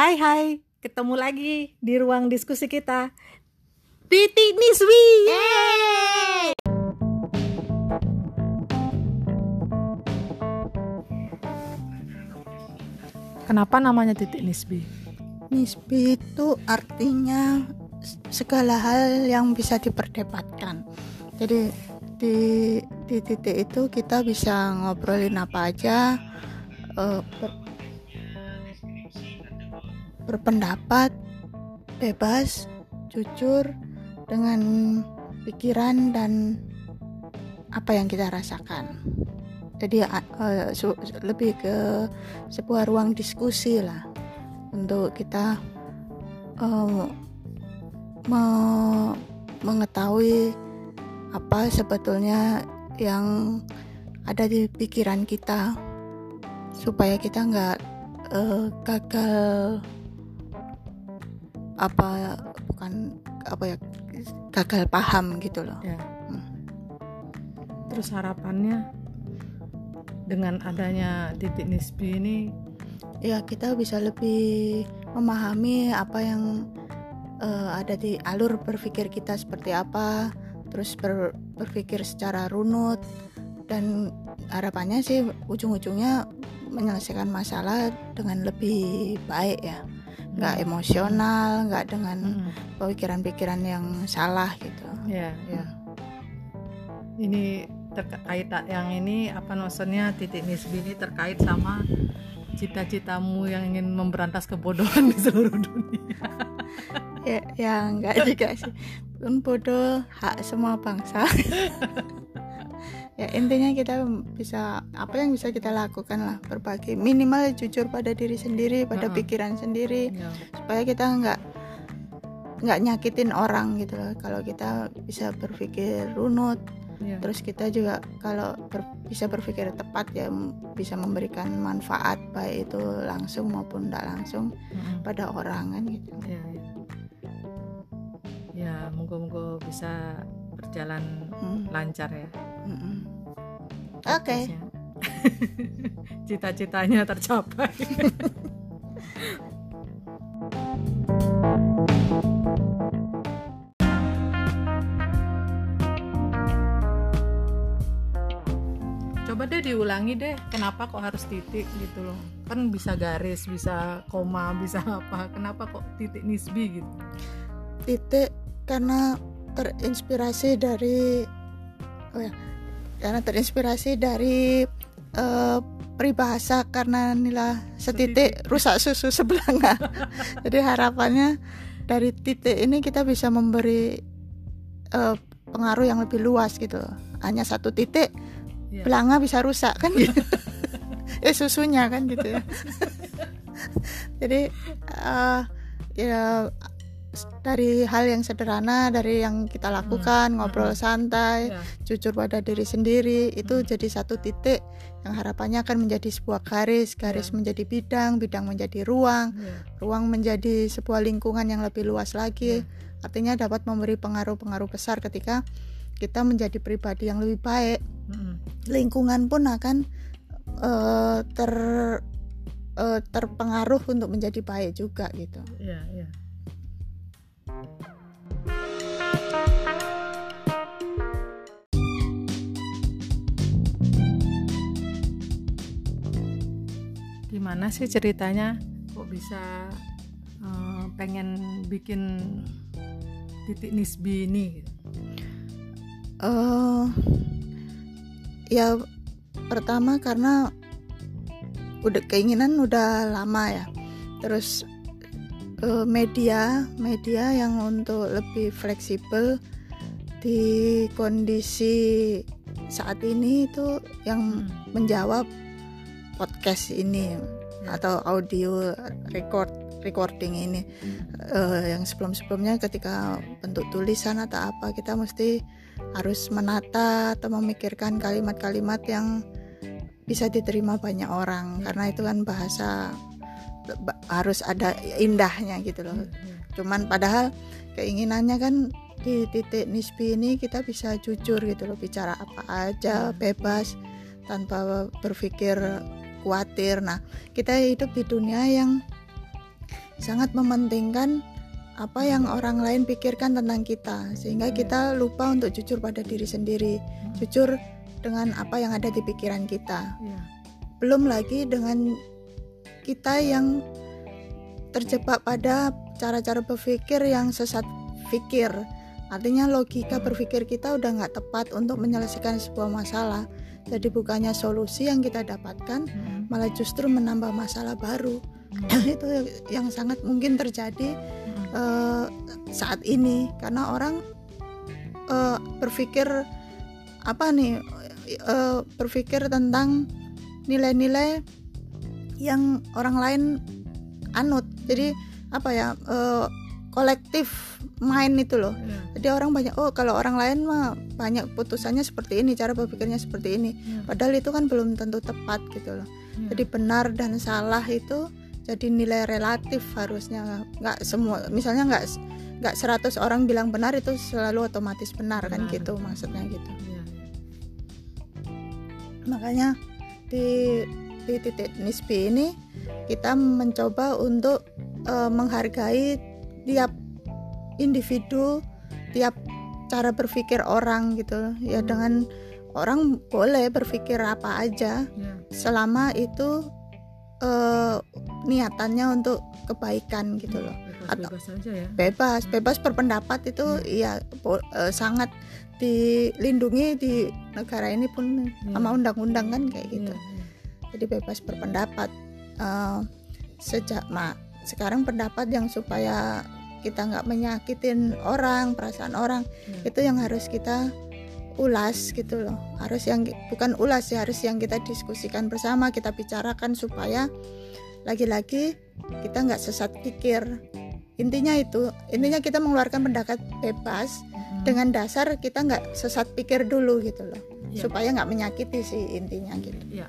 Hai hai, ketemu lagi di ruang diskusi kita. Titik Niswi. Kenapa namanya titik Nisbi? Nisbi itu artinya segala hal yang bisa diperdebatkan. Jadi di di titik itu kita bisa ngobrolin apa aja, uh, berpendapat bebas, jujur dengan pikiran dan apa yang kita rasakan. Jadi uh, lebih ke sebuah ruang diskusi lah untuk kita uh, me mengetahui apa sebetulnya yang ada di pikiran kita supaya kita nggak uh, gagal apa bukan apa ya gagal paham gitu loh. Ya. Hmm. Terus harapannya dengan adanya titik nisbi ini ya kita bisa lebih memahami apa yang uh, ada di alur berpikir kita seperti apa terus ber, berpikir secara runut dan harapannya sih ujung-ujungnya menyelesaikan masalah dengan lebih baik ya nggak emosional nggak dengan hmm. pemikiran-pikiran yang salah gitu. Ya ya. ini terkait yang ini apa maksudnya titik nisbi ini terkait sama cita-citamu yang ingin memberantas kebodohan di seluruh dunia. Ya ya enggak juga sih. Pun bodoh hak semua bangsa ya intinya kita bisa apa yang bisa kita lakukan lah berbagi minimal jujur pada diri sendiri pada uh -uh. pikiran sendiri yeah. supaya kita nggak nggak nyakitin orang gitu loh kalau kita bisa berpikir runut yeah. terus kita juga kalau ber, bisa berpikir tepat ya bisa memberikan manfaat baik itu langsung maupun tidak langsung uh -huh. pada orang kan gitu yeah, yeah. ya moga-moga bisa berjalan hmm. lancar ya hmm. Oke. Okay. cita-citanya tercapai. Coba deh diulangi deh kenapa kok harus titik gitu loh. Kan bisa garis bisa koma bisa apa. Kenapa kok titik nisbi gitu? Titik karena terinspirasi dari oh ya karena terinspirasi dari uh, peribahasa karena nila setitik rusak susu sebelanga. Jadi harapannya dari titik ini kita bisa memberi uh, pengaruh yang lebih luas gitu. Hanya satu titik yeah. belanga bisa rusak kan? Gitu eh susunya kan gitu ya. Jadi uh, ya dari hal yang sederhana dari yang kita lakukan hmm. ngobrol hmm. santai yeah. jujur pada diri sendiri itu hmm. jadi satu titik yang harapannya akan menjadi sebuah garis garis yeah. menjadi bidang bidang menjadi ruang yeah. ruang menjadi sebuah lingkungan yang lebih luas lagi yeah. artinya dapat memberi pengaruh-pengaruh besar ketika kita menjadi pribadi yang lebih baik hmm. lingkungan pun akan uh, ter uh, terpengaruh untuk menjadi baik juga gitu yeah, yeah. Gimana sih ceritanya kok bisa uh, pengen bikin titik nisbi ini uh, ya pertama karena udah keinginan udah lama ya terus uh, media media yang untuk lebih fleksibel di kondisi saat ini itu yang hmm. menjawab podcast ini. Atau audio record recording ini. Uh, yang sebelum-sebelumnya ketika bentuk tulisan atau apa kita mesti harus menata atau memikirkan kalimat-kalimat yang bisa diterima banyak orang. Karena itu kan bahasa harus ada indahnya gitu loh. Cuman padahal keinginannya kan di titik nisbi ini kita bisa jujur gitu loh bicara apa aja bebas tanpa berpikir khawatir. Nah kita hidup di dunia yang sangat mementingkan apa yang orang lain pikirkan tentang kita sehingga kita lupa untuk jujur pada diri sendiri jujur dengan apa yang ada di pikiran kita. Iya. belum lagi dengan kita yang terjebak pada cara-cara berpikir yang sesat pikir. Artinya logika berpikir kita udah nggak tepat untuk menyelesaikan sebuah masalah jadi bukannya solusi yang kita dapatkan Mm. malah justru menambah masalah baru itu yang sangat mungkin terjadi Mm. eh, saat ini karena orang eh, berpikir apa nih eh, berpikir tentang nilai-nilai yang orang lain anut jadi apa ya eh, kolektif main itu loh Iya. jadi orang banyak oh kalau orang lain mah banyak putusannya seperti ini cara berpikirnya seperti ini Iya. padahal itu kan belum tentu tepat gitu loh Iya. jadi benar dan salah itu jadi nilai relatif harusnya nggak semua misalnya nggak nggak 100 orang bilang benar itu selalu otomatis benar kan Benar. gitu maksudnya gitu makanya di di titik nisbi ini kita mencoba untuk eh, menghargai tiap individu tiap cara berpikir orang gitu ya Hmm. dengan orang boleh berpikir apa aja Iya. selama itu eh, niatannya untuk kebaikan gitu loh Atau- Bebas-bebas aja ya. bebas bebas berpendapat itu ya bo- eh, sangat dilindungi di negara ini pun Iya. sama undang-undang kan kayak gitu Iya, iya. jadi bebas berpendapat Eh, sejak mak sekarang pendapat yang supaya kita nggak menyakitin orang perasaan orang Iya. itu yang harus kita ulas gitu loh harus yang bukan ulas ya harus yang kita diskusikan bersama kita bicarakan supaya lagi-lagi kita nggak sesat pikir intinya itu intinya kita mengeluarkan pendapat bebas Mm. dengan dasar kita nggak sesat pikir dulu gitu loh Iya. supaya nggak menyakiti sih intinya gitu Iya.